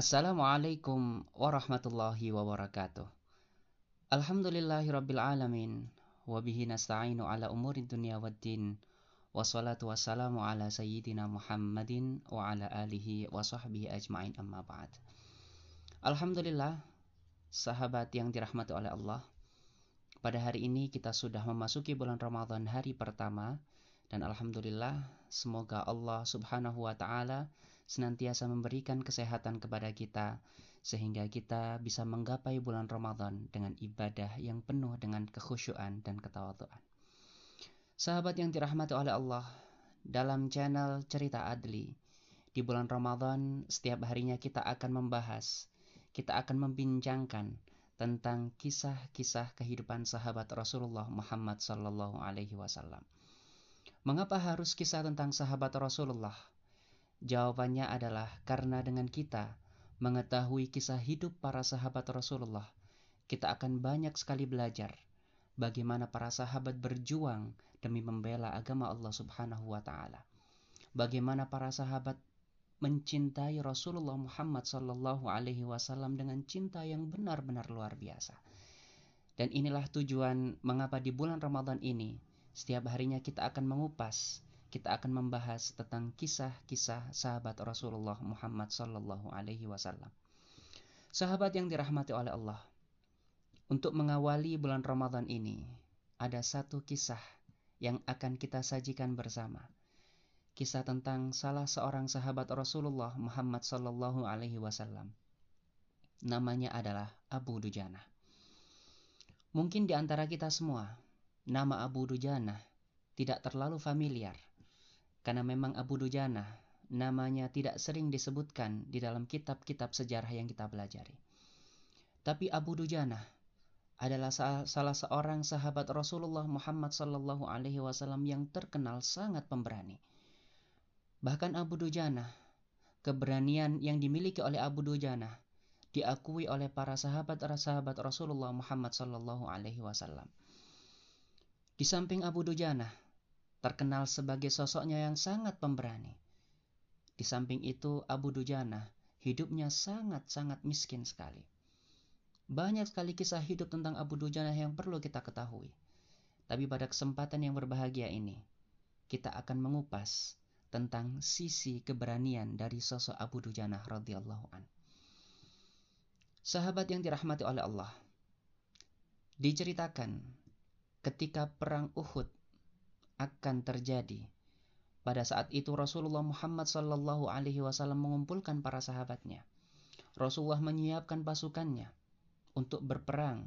Assalamualaikum warahmatullahi wabarakatuh. Alhamdulillahirabbil alamin wa bihi nasta'inu ala umuri dunya waddin. Wassalatu wassalamu ala sayyidina Muhammadin wa ala alihi wa sahbihi ajma'in amma ba'd. Alhamdulillah, sahabat yang dirahmati oleh Allah. Pada hari ini kita sudah memasuki bulan Ramadan hari pertama dan alhamdulillah semoga Allah Subhanahu wa taala senantiasa memberikan kesehatan kepada kita sehingga kita bisa menggapai bulan Ramadan dengan ibadah yang penuh dengan kekhusyuan dan ketawaduan. Sahabat yang dirahmati oleh Allah, dalam channel Cerita Adli, di bulan Ramadan setiap harinya kita akan membahas, kita akan membincangkan tentang kisah-kisah kehidupan sahabat Rasulullah Muhammad sallallahu alaihi wasallam. Mengapa harus kisah tentang sahabat Rasulullah? Jawabannya adalah karena dengan kita mengetahui kisah hidup para sahabat Rasulullah, kita akan banyak sekali belajar bagaimana para sahabat berjuang demi membela agama Allah Subhanahu wa taala. Bagaimana para sahabat mencintai Rasulullah Muhammad sallallahu alaihi wasallam dengan cinta yang benar-benar luar biasa. Dan inilah tujuan mengapa di bulan Ramadan ini setiap harinya kita akan mengupas kita akan membahas tentang kisah-kisah sahabat Rasulullah Muhammad Sallallahu Alaihi Wasallam. Sahabat yang dirahmati oleh Allah, untuk mengawali bulan Ramadan ini, ada satu kisah yang akan kita sajikan bersama. Kisah tentang salah seorang sahabat Rasulullah Muhammad Sallallahu Alaihi Wasallam. Namanya adalah Abu Dujana. Mungkin di antara kita semua, nama Abu Dujana tidak terlalu familiar karena memang Abu Dujana namanya tidak sering disebutkan di dalam kitab-kitab sejarah yang kita pelajari. Tapi Abu Dujana adalah salah seorang sahabat Rasulullah Muhammad Sallallahu Alaihi Wasallam yang terkenal sangat pemberani. Bahkan Abu Dujana, keberanian yang dimiliki oleh Abu Dujana diakui oleh para sahabat-sahabat Rasulullah Muhammad Sallallahu Alaihi Wasallam. Di samping Abu Dujana, terkenal sebagai sosoknya yang sangat pemberani. Di samping itu, Abu Dujana hidupnya sangat-sangat miskin sekali. Banyak sekali kisah hidup tentang Abu Dujana yang perlu kita ketahui. Tapi pada kesempatan yang berbahagia ini, kita akan mengupas tentang sisi keberanian dari sosok Abu Dujana radhiyallahu an. Sahabat yang dirahmati oleh Allah, diceritakan ketika perang Uhud akan terjadi. Pada saat itu Rasulullah Muhammad Sallallahu Alaihi Wasallam mengumpulkan para sahabatnya. Rasulullah menyiapkan pasukannya untuk berperang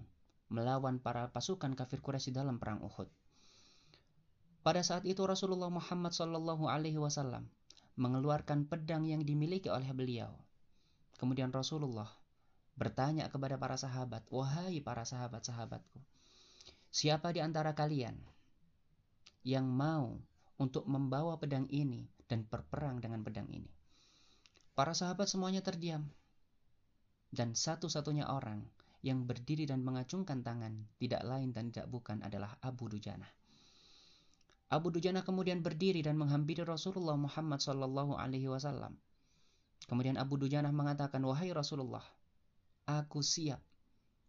melawan para pasukan kafir Quraisy dalam perang Uhud. Pada saat itu Rasulullah Muhammad Sallallahu Alaihi Wasallam mengeluarkan pedang yang dimiliki oleh beliau. Kemudian Rasulullah bertanya kepada para sahabat, "Wahai para sahabat-sahabatku, siapa di antara kalian yang mau untuk membawa pedang ini dan berperang dengan pedang ini. Para sahabat semuanya terdiam. Dan satu-satunya orang yang berdiri dan mengacungkan tangan tidak lain dan tidak bukan adalah Abu Dujana. Abu Dujana kemudian berdiri dan menghampiri Rasulullah Muhammad Sallallahu Alaihi Wasallam. Kemudian Abu Dujana mengatakan, wahai Rasulullah, aku siap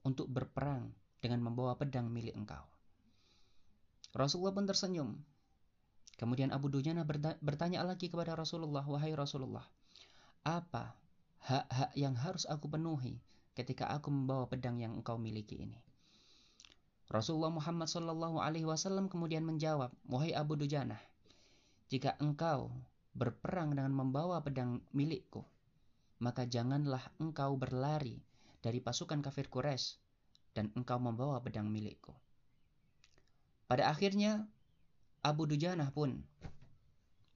untuk berperang dengan membawa pedang milik engkau. Rasulullah pun tersenyum. Kemudian Abu Dujana bertanya lagi kepada Rasulullah, "Wahai Rasulullah, apa hak-hak yang harus aku penuhi ketika aku membawa pedang yang engkau miliki ini?" Rasulullah Muhammad Shallallahu Alaihi Wasallam kemudian menjawab, "Wahai Abu Dujana, jika engkau berperang dengan membawa pedang milikku, maka janganlah engkau berlari dari pasukan kafir Quraisy dan engkau membawa pedang milikku. Pada akhirnya Abu Dujanah pun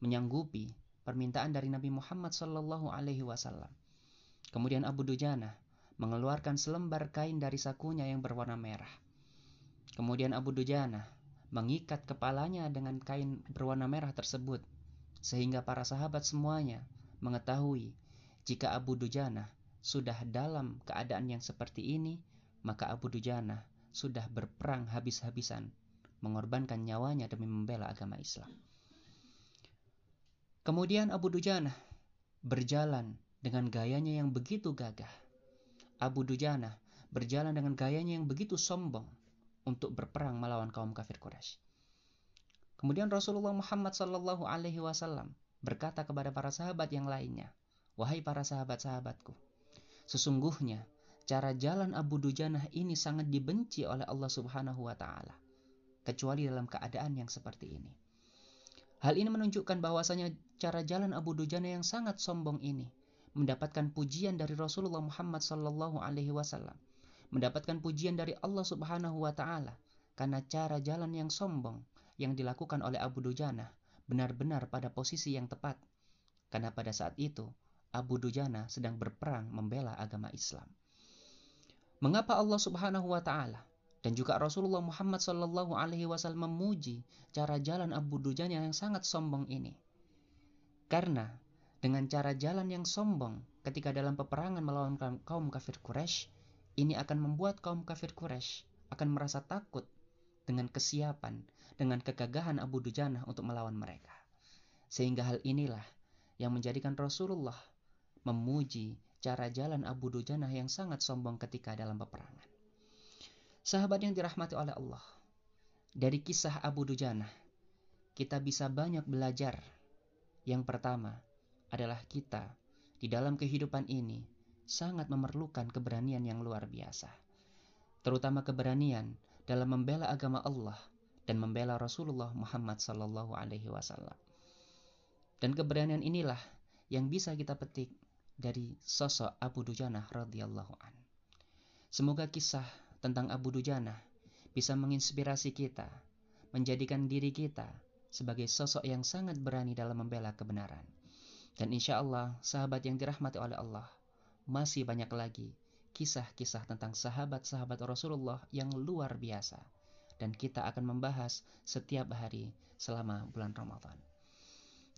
menyanggupi permintaan dari Nabi Muhammad Sallallahu Alaihi Wasallam. Kemudian Abu Dujanah mengeluarkan selembar kain dari sakunya yang berwarna merah. Kemudian Abu Dujanah mengikat kepalanya dengan kain berwarna merah tersebut, sehingga para sahabat semuanya mengetahui jika Abu Dujana sudah dalam keadaan yang seperti ini, maka Abu Dujana sudah berperang habis-habisan mengorbankan nyawanya demi membela agama Islam. Kemudian Abu Dujana berjalan dengan gayanya yang begitu gagah. Abu Dujana berjalan dengan gayanya yang begitu sombong untuk berperang melawan kaum kafir Quraisy. Kemudian Rasulullah Muhammad Sallallahu Alaihi Wasallam berkata kepada para sahabat yang lainnya, wahai para sahabat-sahabatku, sesungguhnya cara jalan Abu Dujanah ini sangat dibenci oleh Allah Subhanahu Wa Taala, kecuali dalam keadaan yang seperti ini. Hal ini menunjukkan bahwasanya cara jalan Abu Dujana yang sangat sombong ini mendapatkan pujian dari Rasulullah Muhammad Sallallahu Alaihi Wasallam, mendapatkan pujian dari Allah Subhanahu Wa Taala karena cara jalan yang sombong yang dilakukan oleh Abu Dujana benar-benar pada posisi yang tepat. Karena pada saat itu, Abu Dujana sedang berperang membela agama Islam. Mengapa Allah Subhanahu wa taala dan juga Rasulullah Muhammad sallallahu alaihi wasallam memuji cara jalan Abu Dujana yang sangat sombong ini? Karena dengan cara jalan yang sombong ketika dalam peperangan melawan kaum kafir Quraisy, ini akan membuat kaum kafir Quraisy akan merasa takut dengan kesiapan dengan kegagahan Abu Dujana untuk melawan mereka. Sehingga hal inilah yang menjadikan Rasulullah memuji cara jalan Abu Dujana yang sangat sombong ketika dalam peperangan. Sahabat yang dirahmati oleh Allah, dari kisah Abu Dujana, kita bisa banyak belajar. Yang pertama adalah kita di dalam kehidupan ini sangat memerlukan keberanian yang luar biasa. Terutama keberanian dalam membela agama Allah dan membela Rasulullah Muhammad Sallallahu Alaihi Wasallam. Dan keberanian inilah yang bisa kita petik dari sosok Abu Dujana radhiyallahu an. Semoga kisah tentang Abu Dujana bisa menginspirasi kita, menjadikan diri kita sebagai sosok yang sangat berani dalam membela kebenaran. Dan insya Allah, sahabat yang dirahmati oleh Allah, masih banyak lagi kisah-kisah tentang sahabat-sahabat Rasulullah yang luar biasa dan kita akan membahas setiap hari selama bulan Ramadan.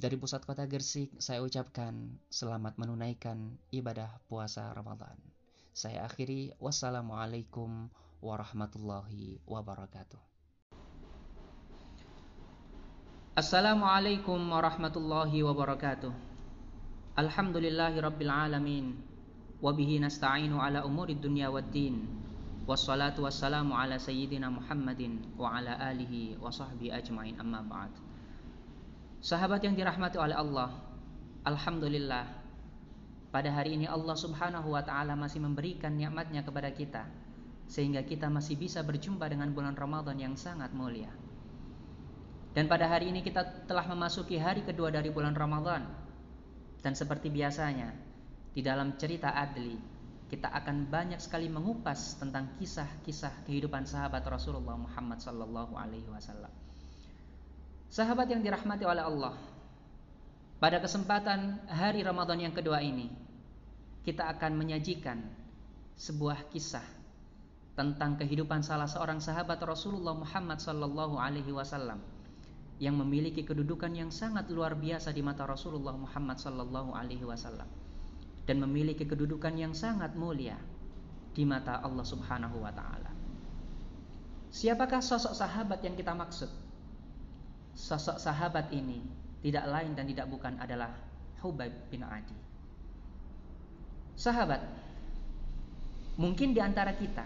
Dari pusat kota Gersik, saya ucapkan selamat menunaikan ibadah puasa Ramadan. Saya akhiri, wassalamualaikum warahmatullahi wabarakatuh. Assalamualaikum warahmatullahi wabarakatuh. Alhamdulillahi rabbil alamin. Wabihi nasta'inu ala umuri dunya wad din. Wassalatu wassalamu ala sayyidina Muhammadin wa ala alihi wa sahbihi ajmain amma ba'd. Sahabat yang dirahmati oleh Allah, alhamdulillah pada hari ini Allah Subhanahu wa taala masih memberikan nikmatnya kepada kita sehingga kita masih bisa berjumpa dengan bulan Ramadan yang sangat mulia. Dan pada hari ini kita telah memasuki hari kedua dari bulan Ramadan. Dan seperti biasanya, di dalam cerita Adli, kita akan banyak sekali mengupas tentang kisah-kisah kehidupan sahabat Rasulullah Muhammad wasallam. Sahabat yang dirahmati oleh Allah. Pada kesempatan hari Ramadan yang kedua ini, kita akan menyajikan sebuah kisah tentang kehidupan salah seorang sahabat Rasulullah Muhammad wasallam yang memiliki kedudukan yang sangat luar biasa di mata Rasulullah Muhammad wasallam dan memiliki kedudukan yang sangat mulia di mata Allah Subhanahu wa taala. Siapakah sosok sahabat yang kita maksud? Sosok sahabat ini tidak lain dan tidak bukan adalah Hubaib bin Adi. Sahabat, mungkin di antara kita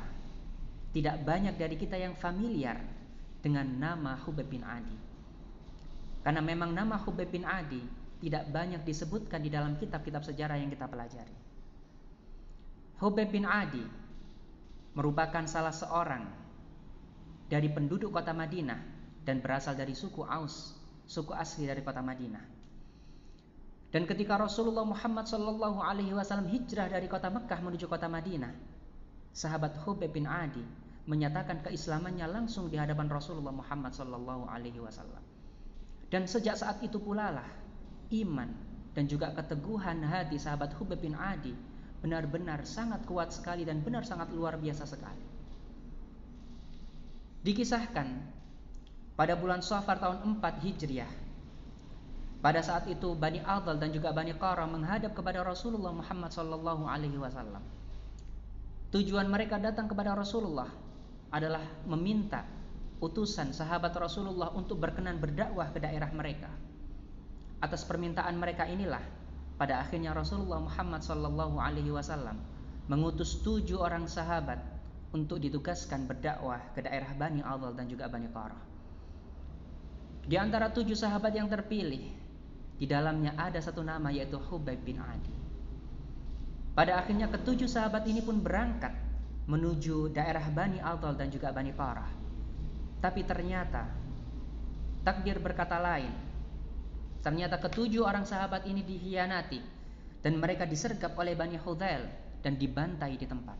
tidak banyak dari kita yang familiar dengan nama Hubaib bin Adi. Karena memang nama Hubaib bin Adi tidak banyak disebutkan di dalam kitab-kitab sejarah yang kita pelajari. Hubeb bin Adi merupakan salah seorang dari penduduk kota Madinah dan berasal dari suku Aus, suku asli dari kota Madinah. Dan ketika Rasulullah Muhammad Shallallahu Alaihi Wasallam hijrah dari kota Mekah menuju kota Madinah, sahabat Hubeb bin Adi menyatakan keislamannya langsung di hadapan Rasulullah Muhammad Shallallahu Alaihi Wasallam. Dan sejak saat itu pula lah iman dan juga keteguhan hati sahabat Hubeb bin Adi benar-benar sangat kuat sekali dan benar sangat luar biasa sekali. Dikisahkan pada bulan Safar tahun 4 Hijriah pada saat itu Bani Adal dan juga Bani Qara menghadap kepada Rasulullah Muhammad sallallahu alaihi wasallam. Tujuan mereka datang kepada Rasulullah adalah meminta utusan sahabat Rasulullah untuk berkenan berdakwah ke daerah mereka. Atas permintaan mereka inilah pada akhirnya Rasulullah Muhammad Sallallahu Alaihi Wasallam mengutus tujuh orang sahabat untuk ditugaskan berdakwah ke daerah Bani Adal dan juga Bani Qarah. Di antara tujuh sahabat yang terpilih, di dalamnya ada satu nama yaitu Hubaib bin Adi. Pada akhirnya ketujuh sahabat ini pun berangkat menuju daerah Bani Adal dan juga Bani Qarah. Tapi ternyata takdir berkata lain. Ternyata ketujuh orang sahabat ini dihianati dan mereka disergap oleh Bani Hudail dan dibantai di tempat.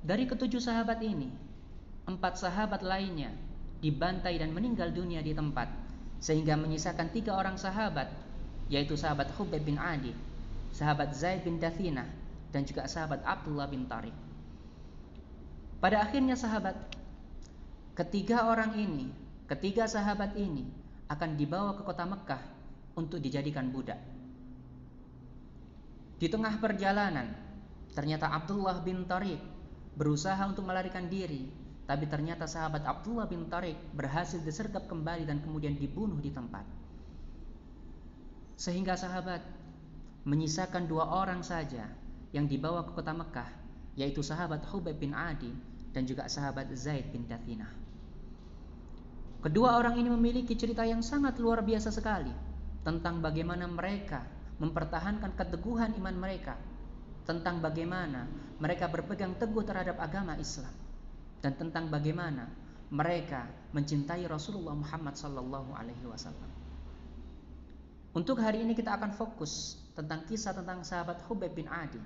Dari ketujuh sahabat ini, empat sahabat lainnya dibantai dan meninggal dunia di tempat, sehingga menyisakan tiga orang sahabat, yaitu sahabat Hubaib bin Adi, sahabat Zaid bin Dathina, dan juga sahabat Abdullah bin Tariq. Pada akhirnya sahabat, ketiga orang ini, ketiga sahabat ini akan dibawa ke kota Mekah untuk dijadikan budak. Di tengah perjalanan, ternyata Abdullah bin Tariq berusaha untuk melarikan diri, tapi ternyata sahabat Abdullah bin Tariq berhasil disergap kembali dan kemudian dibunuh di tempat. Sehingga sahabat menyisakan dua orang saja yang dibawa ke kota Mekah, yaitu sahabat Hubaib bin Adi dan juga sahabat Zaid bin Dathina. Kedua orang ini memiliki cerita yang sangat luar biasa sekali tentang bagaimana mereka mempertahankan keteguhan iman mereka tentang bagaimana mereka berpegang teguh terhadap agama Islam dan tentang bagaimana mereka mencintai Rasulullah Muhammad sallallahu alaihi wasallam. Untuk hari ini kita akan fokus tentang kisah tentang sahabat Hubaib bin Adi.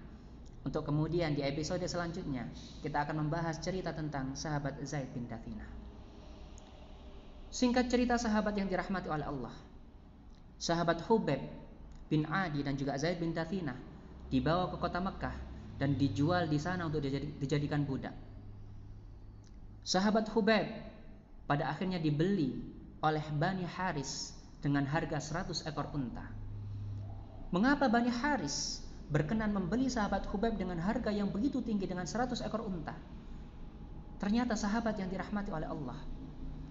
Untuk kemudian di episode selanjutnya kita akan membahas cerita tentang sahabat Zaid bin Dathina. Singkat cerita sahabat yang dirahmati oleh Allah. Sahabat Hubaib bin Adi dan juga Zaid bin Dathina dibawa ke kota Mekah dan dijual di sana untuk dijadikan budak. Sahabat Hubaib pada akhirnya dibeli oleh Bani Haris dengan harga 100 ekor unta. Mengapa Bani Haris berkenan membeli sahabat Hubaib dengan harga yang begitu tinggi dengan 100 ekor unta? Ternyata sahabat yang dirahmati oleh Allah,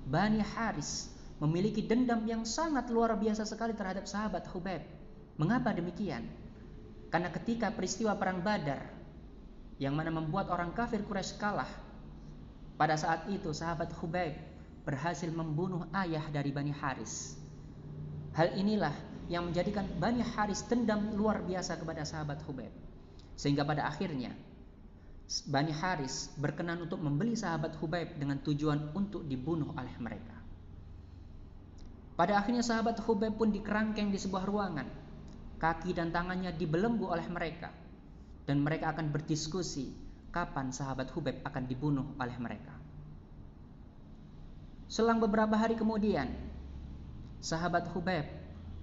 Bani Haris memiliki dendam yang sangat luar biasa sekali terhadap sahabat Hubaib Mengapa demikian? Karena ketika peristiwa perang Badar yang mana membuat orang kafir Quraisy kalah, pada saat itu sahabat Hubaib berhasil membunuh ayah dari Bani Haris. Hal inilah yang menjadikan Bani Haris dendam luar biasa kepada sahabat Hubaib. Sehingga pada akhirnya Bani Haris berkenan untuk membeli sahabat Hubaib dengan tujuan untuk dibunuh oleh mereka. Pada akhirnya sahabat Hubaib pun dikerangkeng di sebuah ruangan kaki dan tangannya dibelenggu oleh mereka dan mereka akan berdiskusi kapan sahabat Hubeb akan dibunuh oleh mereka. Selang beberapa hari kemudian, sahabat Hubeb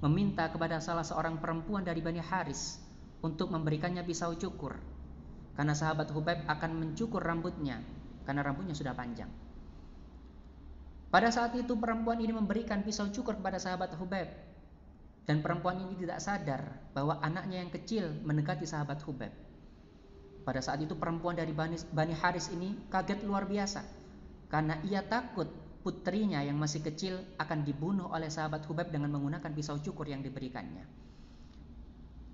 meminta kepada salah seorang perempuan dari Bani Haris untuk memberikannya pisau cukur karena sahabat Hubeb akan mencukur rambutnya karena rambutnya sudah panjang. Pada saat itu perempuan ini memberikan pisau cukur kepada sahabat Hubeb dan perempuan ini tidak sadar bahwa anaknya yang kecil mendekati sahabat Hubeb. Pada saat itu perempuan dari Bani, Bani Haris ini kaget luar biasa karena ia takut putrinya yang masih kecil akan dibunuh oleh sahabat Hubeb dengan menggunakan pisau cukur yang diberikannya.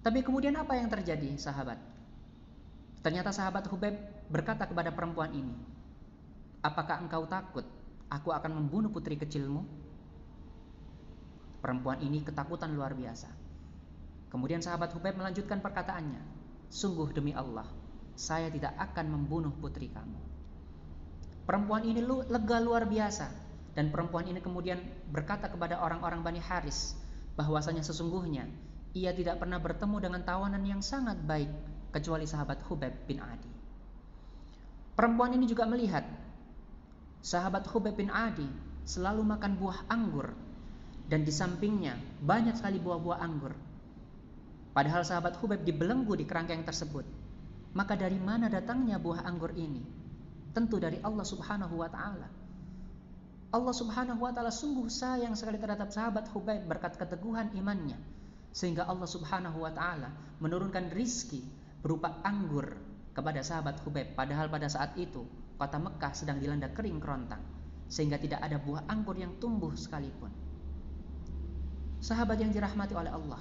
Tapi kemudian apa yang terjadi, sahabat? Ternyata sahabat Hubeb berkata kepada perempuan ini, "Apakah engkau takut aku akan membunuh putri kecilmu?" Perempuan ini ketakutan luar biasa. Kemudian sahabat Hubaib melanjutkan perkataannya, "Sungguh demi Allah, saya tidak akan membunuh putri kamu." Perempuan ini lega luar biasa dan perempuan ini kemudian berkata kepada orang-orang Bani Haris bahwasanya sesungguhnya ia tidak pernah bertemu dengan tawanan yang sangat baik kecuali sahabat Hubaib bin Adi. Perempuan ini juga melihat sahabat Hubaib bin Adi selalu makan buah anggur dan di sampingnya banyak sekali buah-buah anggur. Padahal sahabat Hubaib dibelenggu di kerangkeng tersebut. Maka dari mana datangnya buah anggur ini? Tentu dari Allah Subhanahu wa taala. Allah Subhanahu wa taala sungguh sayang sekali terhadap sahabat Hubaib berkat keteguhan imannya sehingga Allah Subhanahu wa taala menurunkan rizki berupa anggur kepada sahabat Hubaib padahal pada saat itu kota Mekah sedang dilanda kering kerontang sehingga tidak ada buah anggur yang tumbuh sekalipun. Sahabat yang dirahmati oleh Allah.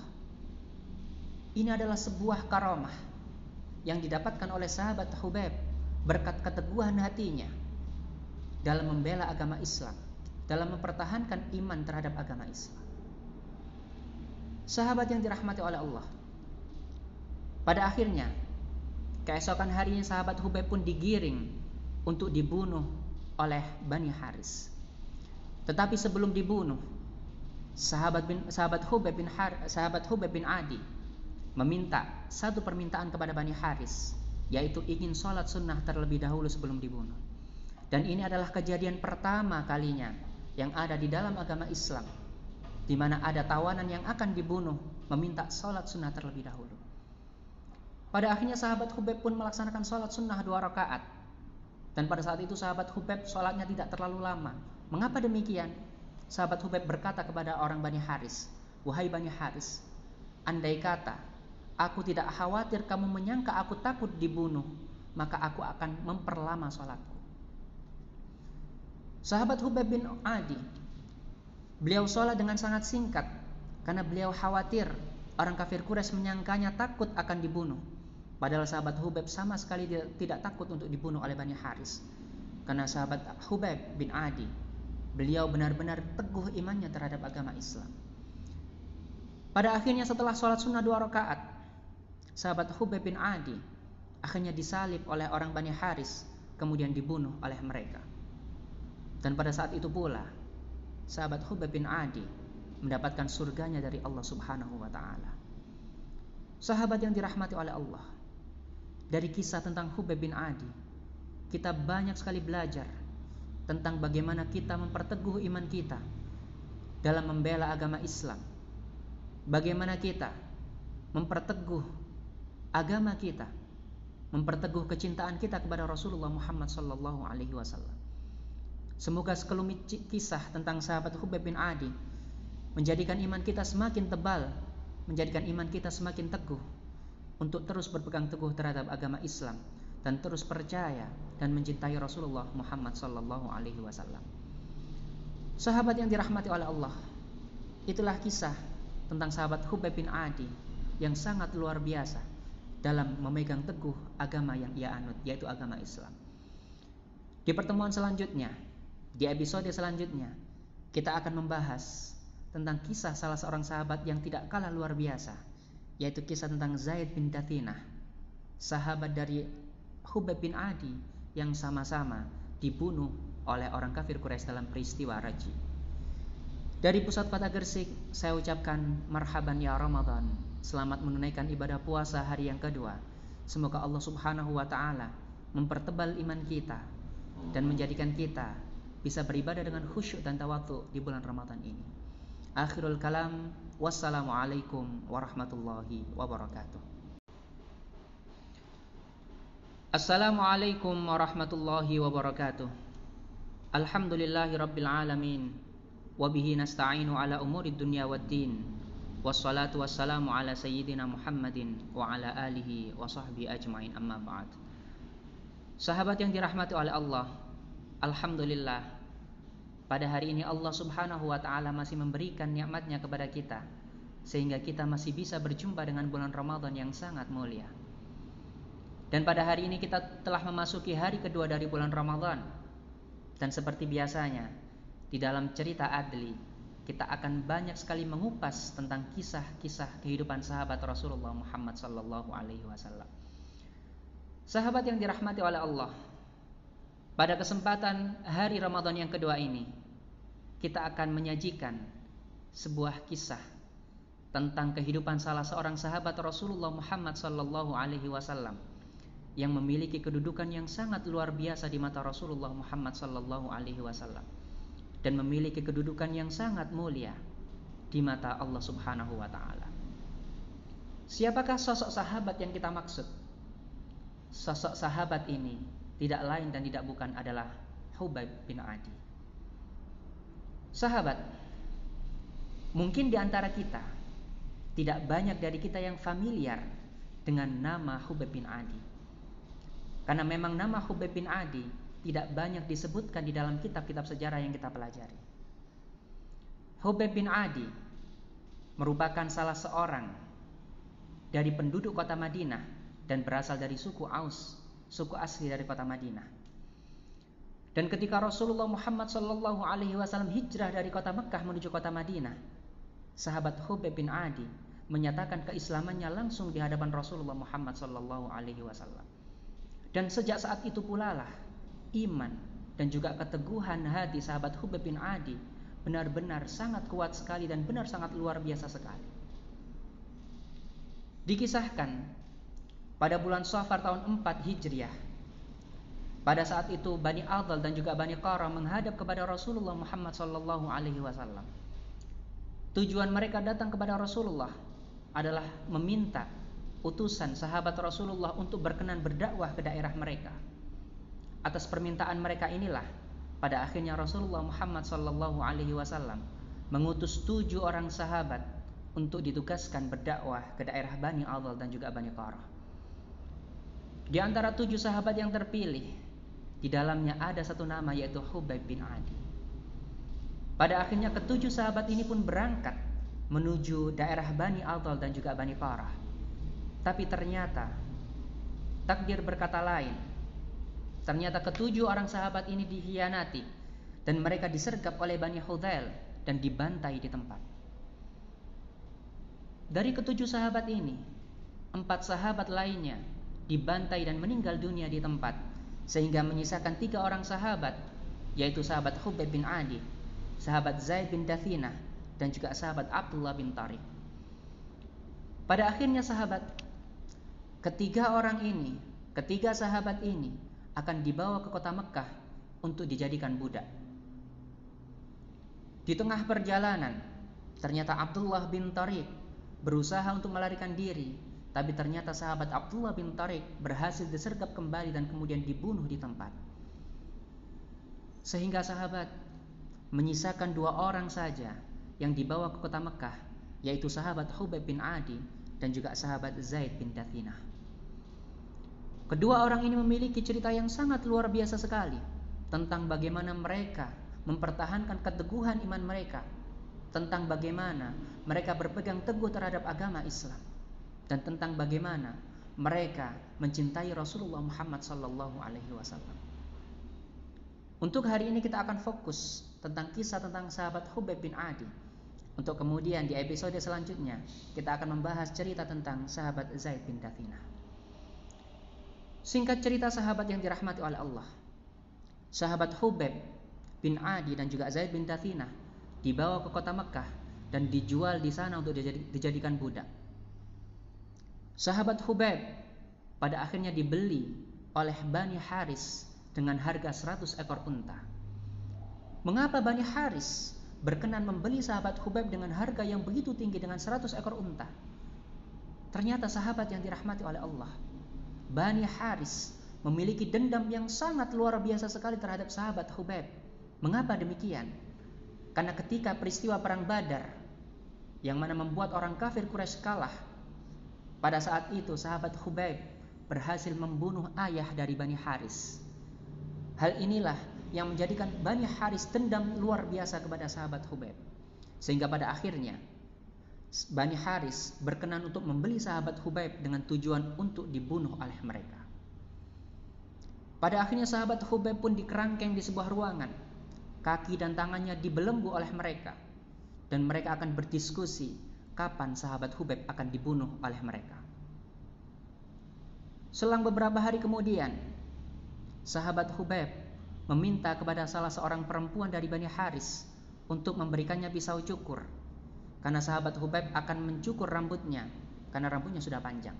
Ini adalah sebuah karomah yang didapatkan oleh sahabat Hubaib berkat keteguhan hatinya dalam membela agama Islam, dalam mempertahankan iman terhadap agama Islam. Sahabat yang dirahmati oleh Allah. Pada akhirnya, keesokan harinya sahabat Hubaib pun digiring untuk dibunuh oleh Bani Haris. Tetapi sebelum dibunuh, sahabat bin sahabat Hubaib bin Har, sahabat Hubaib bin Adi meminta satu permintaan kepada Bani Haris, yaitu ingin sholat sunnah terlebih dahulu sebelum dibunuh. Dan ini adalah kejadian pertama kalinya yang ada di dalam agama Islam, di mana ada tawanan yang akan dibunuh meminta sholat sunnah terlebih dahulu. Pada akhirnya sahabat Hubaib pun melaksanakan sholat sunnah dua rakaat. Dan pada saat itu sahabat Hubaib sholatnya tidak terlalu lama, Mengapa demikian? Sahabat Hubaib berkata kepada orang Bani Haris, Wahai Bani Haris, andai kata aku tidak khawatir kamu menyangka aku takut dibunuh, maka aku akan memperlama sholatku. Sahabat Hubaib bin Adi, beliau sholat dengan sangat singkat, karena beliau khawatir orang kafir Quraisy menyangkanya takut akan dibunuh. Padahal sahabat Hubaib sama sekali tidak takut untuk dibunuh oleh Bani Haris. Karena sahabat Hubaib bin Adi Beliau benar-benar teguh imannya terhadap agama Islam. Pada akhirnya setelah sholat sunnah dua rakaat, sahabat Hubeb bin Adi akhirnya disalib oleh orang Bani Haris, kemudian dibunuh oleh mereka. Dan pada saat itu pula, sahabat Hubeb bin Adi mendapatkan surganya dari Allah Subhanahu wa taala. Sahabat yang dirahmati oleh Allah. Dari kisah tentang Hubeb bin Adi, kita banyak sekali belajar tentang bagaimana kita memperteguh iman kita dalam membela agama Islam. Bagaimana kita memperteguh agama kita, memperteguh kecintaan kita kepada Rasulullah Muhammad sallallahu alaihi wasallam. Semoga sekelumit kisah tentang sahabat Hubaib bin Adi menjadikan iman kita semakin tebal, menjadikan iman kita semakin teguh untuk terus berpegang teguh terhadap agama Islam dan terus percaya dan mencintai Rasulullah Muhammad sallallahu alaihi wasallam. Sahabat yang dirahmati oleh Allah. Itulah kisah tentang sahabat Hubaib bin Adi yang sangat luar biasa dalam memegang teguh agama yang ia anut yaitu agama Islam. Di pertemuan selanjutnya, di episode selanjutnya, kita akan membahas tentang kisah salah seorang sahabat yang tidak kalah luar biasa, yaitu kisah tentang Zaid bin Datinah, sahabat dari Hubab bin Adi yang sama-sama dibunuh oleh orang kafir Quraisy dalam peristiwa Raji. Dari pusat kota Gersik, saya ucapkan marhaban ya Ramadan. Selamat menunaikan ibadah puasa hari yang kedua. Semoga Allah Subhanahu wa taala mempertebal iman kita dan menjadikan kita bisa beribadah dengan khusyuk dan tawatu di bulan Ramadan ini. Akhirul kalam, wassalamualaikum warahmatullahi wabarakatuh. Assalamualaikum warahmatullahi wabarakatuh Alhamdulillahi rabbil alamin Wabihi nasta'inu ala umuri dunya waddin Wassalatu wassalamu ala sayyidina Muhammadin Wa ala alihi wa sahbihi ajma'in amma ba'd Sahabat yang dirahmati oleh Allah Alhamdulillah Pada hari ini Allah subhanahu wa ta'ala masih memberikan nikmatnya kepada kita Sehingga kita masih bisa berjumpa dengan bulan Ramadan yang sangat mulia dan pada hari ini kita telah memasuki hari kedua dari bulan Ramadan. Dan seperti biasanya, di dalam cerita Adli, kita akan banyak sekali mengupas tentang kisah-kisah kehidupan sahabat Rasulullah Muhammad sallallahu alaihi wasallam. Sahabat yang dirahmati oleh Allah, pada kesempatan hari Ramadan yang kedua ini, kita akan menyajikan sebuah kisah tentang kehidupan salah seorang sahabat Rasulullah Muhammad sallallahu alaihi wasallam yang memiliki kedudukan yang sangat luar biasa di mata Rasulullah Muhammad sallallahu alaihi wasallam dan memiliki kedudukan yang sangat mulia di mata Allah Subhanahu wa taala. Siapakah sosok sahabat yang kita maksud? Sosok sahabat ini tidak lain dan tidak bukan adalah Hubaib bin Adi. Sahabat, mungkin di antara kita tidak banyak dari kita yang familiar dengan nama Hubaib bin Adi. Karena memang nama Hubaib bin Adi tidak banyak disebutkan di dalam kitab-kitab sejarah yang kita pelajari. Hubaib bin Adi merupakan salah seorang dari penduduk kota Madinah dan berasal dari suku Aus, suku asli dari kota Madinah. Dan ketika Rasulullah Muhammad Shallallahu Alaihi Wasallam hijrah dari kota Mekah menuju kota Madinah, sahabat Hubeb bin Adi menyatakan keislamannya langsung di hadapan Rasulullah Muhammad Shallallahu Alaihi Wasallam. Dan sejak saat itu pula lah iman dan juga keteguhan hati sahabat Hubeb bin Adi benar-benar sangat kuat sekali dan benar sangat luar biasa sekali. Dikisahkan pada bulan Safar tahun 4 Hijriah pada saat itu Bani Adal dan juga Bani Qara menghadap kepada Rasulullah Muhammad sallallahu alaihi wasallam. Tujuan mereka datang kepada Rasulullah adalah meminta utusan sahabat Rasulullah untuk berkenan berdakwah ke daerah mereka. Atas permintaan mereka inilah pada akhirnya Rasulullah Muhammad Sallallahu Alaihi Wasallam mengutus tujuh orang sahabat untuk ditugaskan berdakwah ke daerah Bani Adal dan juga Bani Qarah. Di antara tujuh sahabat yang terpilih, di dalamnya ada satu nama yaitu Hubaib bin Adi. Pada akhirnya ketujuh sahabat ini pun berangkat menuju daerah Bani Adal dan juga Bani Qarah. Tapi ternyata takdir berkata lain Ternyata ketujuh orang sahabat ini dihianati dan mereka disergap oleh Bani Hudzail dan dibantai di tempat. Dari ketujuh sahabat ini, empat sahabat lainnya dibantai dan meninggal dunia di tempat, sehingga menyisakan tiga orang sahabat, yaitu sahabat Hubaib bin Adi, sahabat Zaid bin Dathina, dan juga sahabat Abdullah bin Tariq. Pada akhirnya sahabat, ketiga orang ini, ketiga sahabat ini akan dibawa ke kota Mekah untuk dijadikan budak. Di tengah perjalanan, ternyata Abdullah bin Tariq berusaha untuk melarikan diri, tapi ternyata sahabat Abdullah bin Tariq berhasil disergap kembali dan kemudian dibunuh di tempat. Sehingga sahabat menyisakan dua orang saja yang dibawa ke kota Mekah, yaitu sahabat Hubaib bin Adi dan juga sahabat Zaid bin Dathinah. Kedua orang ini memiliki cerita yang sangat luar biasa sekali tentang bagaimana mereka mempertahankan keteguhan iman mereka, tentang bagaimana mereka berpegang teguh terhadap agama Islam, dan tentang bagaimana mereka mencintai Rasulullah Muhammad Sallallahu Alaihi Wasallam. Untuk hari ini kita akan fokus tentang kisah tentang sahabat Hubaib bin Adi. Untuk kemudian di episode selanjutnya kita akan membahas cerita tentang sahabat Zaid bin Dathinah. Singkat cerita sahabat yang dirahmati oleh Allah. Sahabat Hubeb bin Adi dan juga Zaid bin Dathina dibawa ke kota Mekah dan dijual di sana untuk dijadikan budak. Sahabat Hubeb pada akhirnya dibeli oleh Bani Haris dengan harga 100 ekor unta. Mengapa Bani Haris berkenan membeli sahabat Hubeb dengan harga yang begitu tinggi dengan 100 ekor unta? Ternyata sahabat yang dirahmati oleh Allah Bani Haris memiliki dendam yang sangat luar biasa sekali terhadap sahabat Hubaib. Mengapa demikian? Karena ketika peristiwa perang Badar yang mana membuat orang kafir Quraisy kalah, pada saat itu sahabat Hubaib berhasil membunuh ayah dari Bani Haris. Hal inilah yang menjadikan Bani Haris dendam luar biasa kepada sahabat Hubaib. Sehingga pada akhirnya Bani Haris berkenan untuk membeli sahabat Hubaib dengan tujuan untuk dibunuh oleh mereka. Pada akhirnya sahabat Hubaib pun dikerangkeng di sebuah ruangan. Kaki dan tangannya dibelenggu oleh mereka. Dan mereka akan berdiskusi kapan sahabat Hubaib akan dibunuh oleh mereka. Selang beberapa hari kemudian, sahabat Hubaib meminta kepada salah seorang perempuan dari Bani Haris untuk memberikannya pisau cukur karena sahabat Hubaib akan mencukur rambutnya karena rambutnya sudah panjang.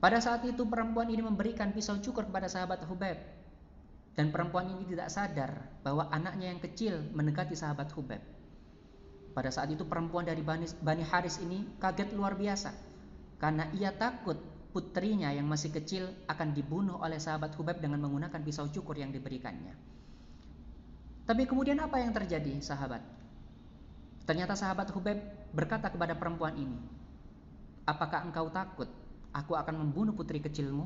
Pada saat itu perempuan ini memberikan pisau cukur kepada sahabat Hubaib dan perempuan ini tidak sadar bahwa anaknya yang kecil mendekati sahabat Hubaib. Pada saat itu perempuan dari Bani, Bani Haris ini kaget luar biasa karena ia takut putrinya yang masih kecil akan dibunuh oleh sahabat Hubaib dengan menggunakan pisau cukur yang diberikannya. Tapi kemudian apa yang terjadi, sahabat? Ternyata sahabat Hubeb berkata kepada perempuan ini, Apakah engkau takut aku akan membunuh putri kecilmu?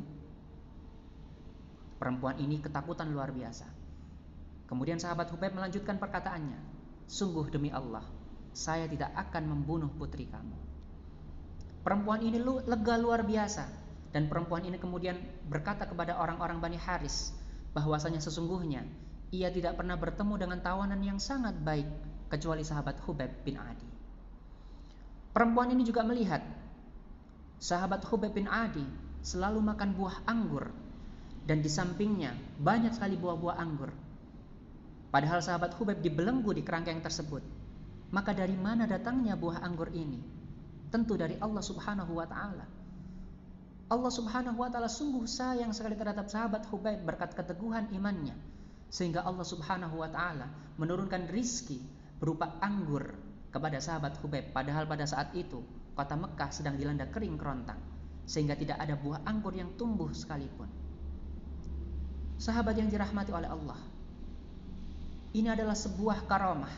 Perempuan ini ketakutan luar biasa. Kemudian sahabat Hubeb melanjutkan perkataannya, Sungguh demi Allah, saya tidak akan membunuh putri kamu. Perempuan ini lega luar biasa dan perempuan ini kemudian berkata kepada orang-orang Bani Haris bahwasanya sesungguhnya ia tidak pernah bertemu dengan tawanan yang sangat baik kecuali sahabat Hubeb bin Adi. Perempuan ini juga melihat sahabat Hubeb bin Adi selalu makan buah anggur dan di sampingnya banyak sekali buah-buah anggur. Padahal sahabat Hubeb dibelenggu di kerangkeng tersebut. Maka dari mana datangnya buah anggur ini? Tentu dari Allah Subhanahu wa taala. Allah Subhanahu wa taala sungguh sayang sekali terhadap sahabat Hubaib berkat keteguhan imannya sehingga Allah Subhanahu wa taala menurunkan rizki berupa anggur kepada sahabat Hubaib padahal pada saat itu kota Mekah sedang dilanda kering kerontang sehingga tidak ada buah anggur yang tumbuh sekalipun. Sahabat yang dirahmati oleh Allah. Ini adalah sebuah karamah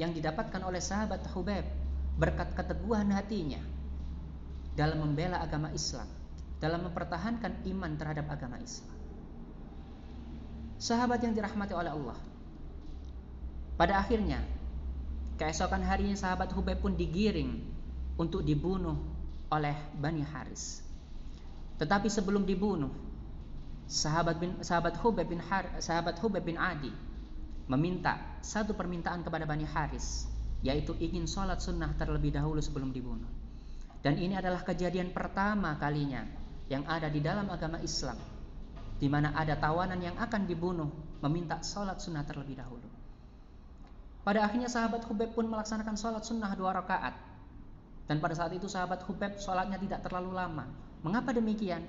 yang didapatkan oleh sahabat Hubaib berkat keteguhan hatinya dalam membela agama Islam, dalam mempertahankan iman terhadap agama Islam. Sahabat yang dirahmati oleh Allah. Pada akhirnya, keesokan harinya sahabat Hubei pun digiring untuk dibunuh oleh Bani Haris. Tetapi sebelum dibunuh, sahabat bin sahabat bin Har, sahabat bin Adi meminta satu permintaan kepada Bani Haris yaitu ingin sholat sunnah terlebih dahulu sebelum dibunuh. Dan ini adalah kejadian pertama kalinya yang ada di dalam agama Islam, di mana ada tawanan yang akan dibunuh meminta sholat sunnah terlebih dahulu. Pada akhirnya sahabat Hubeb pun melaksanakan sholat sunnah dua rakaat. Dan pada saat itu sahabat Hubeb sholatnya tidak terlalu lama. Mengapa demikian?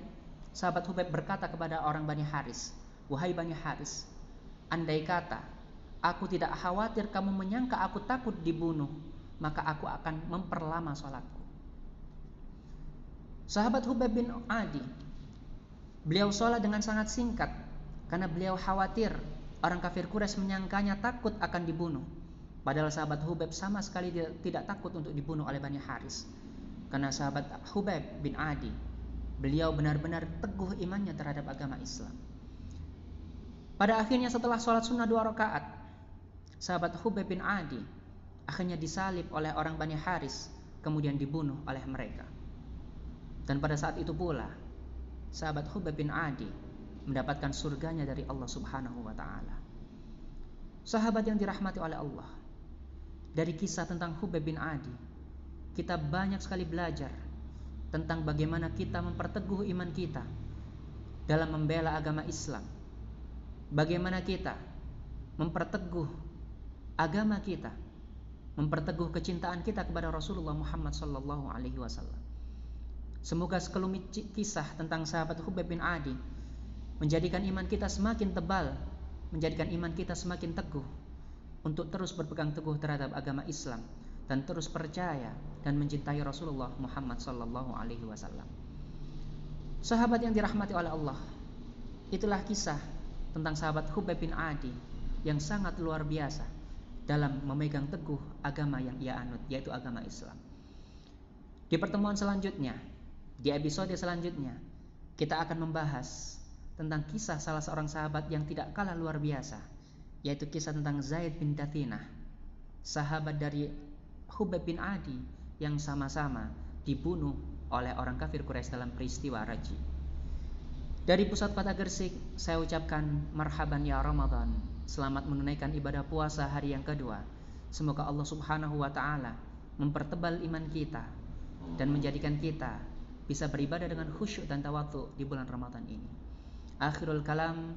Sahabat Hubeb berkata kepada orang Bani Haris, Wahai Bani Haris, andai kata Aku tidak khawatir kamu menyangka aku takut dibunuh, maka aku akan memperlama sholatku. Sahabat Hubab bin Adi, beliau sholat dengan sangat singkat karena beliau khawatir orang kafir Quraisy menyangkanya takut akan dibunuh. Padahal sahabat Hubab sama sekali tidak takut untuk dibunuh oleh Bani Haris. Karena sahabat Hubab bin Adi, beliau benar-benar teguh imannya terhadap agama Islam. Pada akhirnya setelah sholat sunnah dua rakaat, sahabat Hubei bin Adi akhirnya disalib oleh orang Bani Haris kemudian dibunuh oleh mereka. Dan pada saat itu pula sahabat Hubei bin Adi mendapatkan surganya dari Allah Subhanahu wa taala. Sahabat yang dirahmati oleh Allah. Dari kisah tentang Hubei bin Adi, kita banyak sekali belajar tentang bagaimana kita memperteguh iman kita dalam membela agama Islam. Bagaimana kita memperteguh agama kita, memperteguh kecintaan kita kepada Rasulullah Muhammad sallallahu alaihi wasallam. Semoga sekelumit kisah tentang sahabat Hubeb bin Adi menjadikan iman kita semakin tebal, menjadikan iman kita semakin teguh untuk terus berpegang teguh terhadap agama Islam dan terus percaya dan mencintai Rasulullah Muhammad sallallahu alaihi wasallam. Sahabat yang dirahmati oleh Allah, itulah kisah tentang sahabat Hubeb bin Adi yang sangat luar biasa dalam memegang teguh agama yang ia anut, yaitu agama Islam. Di pertemuan selanjutnya, di episode selanjutnya, kita akan membahas tentang kisah salah seorang sahabat yang tidak kalah luar biasa, yaitu kisah tentang Zaid bin Datinah, sahabat dari Hubeb bin Adi yang sama-sama dibunuh oleh orang kafir Quraisy dalam peristiwa Raji. Dari pusat kota Gersik, saya ucapkan marhaban ya Ramadan selamat menunaikan ibadah puasa hari yang kedua. Semoga Allah Subhanahu wa taala mempertebal iman kita dan menjadikan kita bisa beribadah dengan khusyuk dan tawatu di bulan Ramadan ini. Akhirul kalam,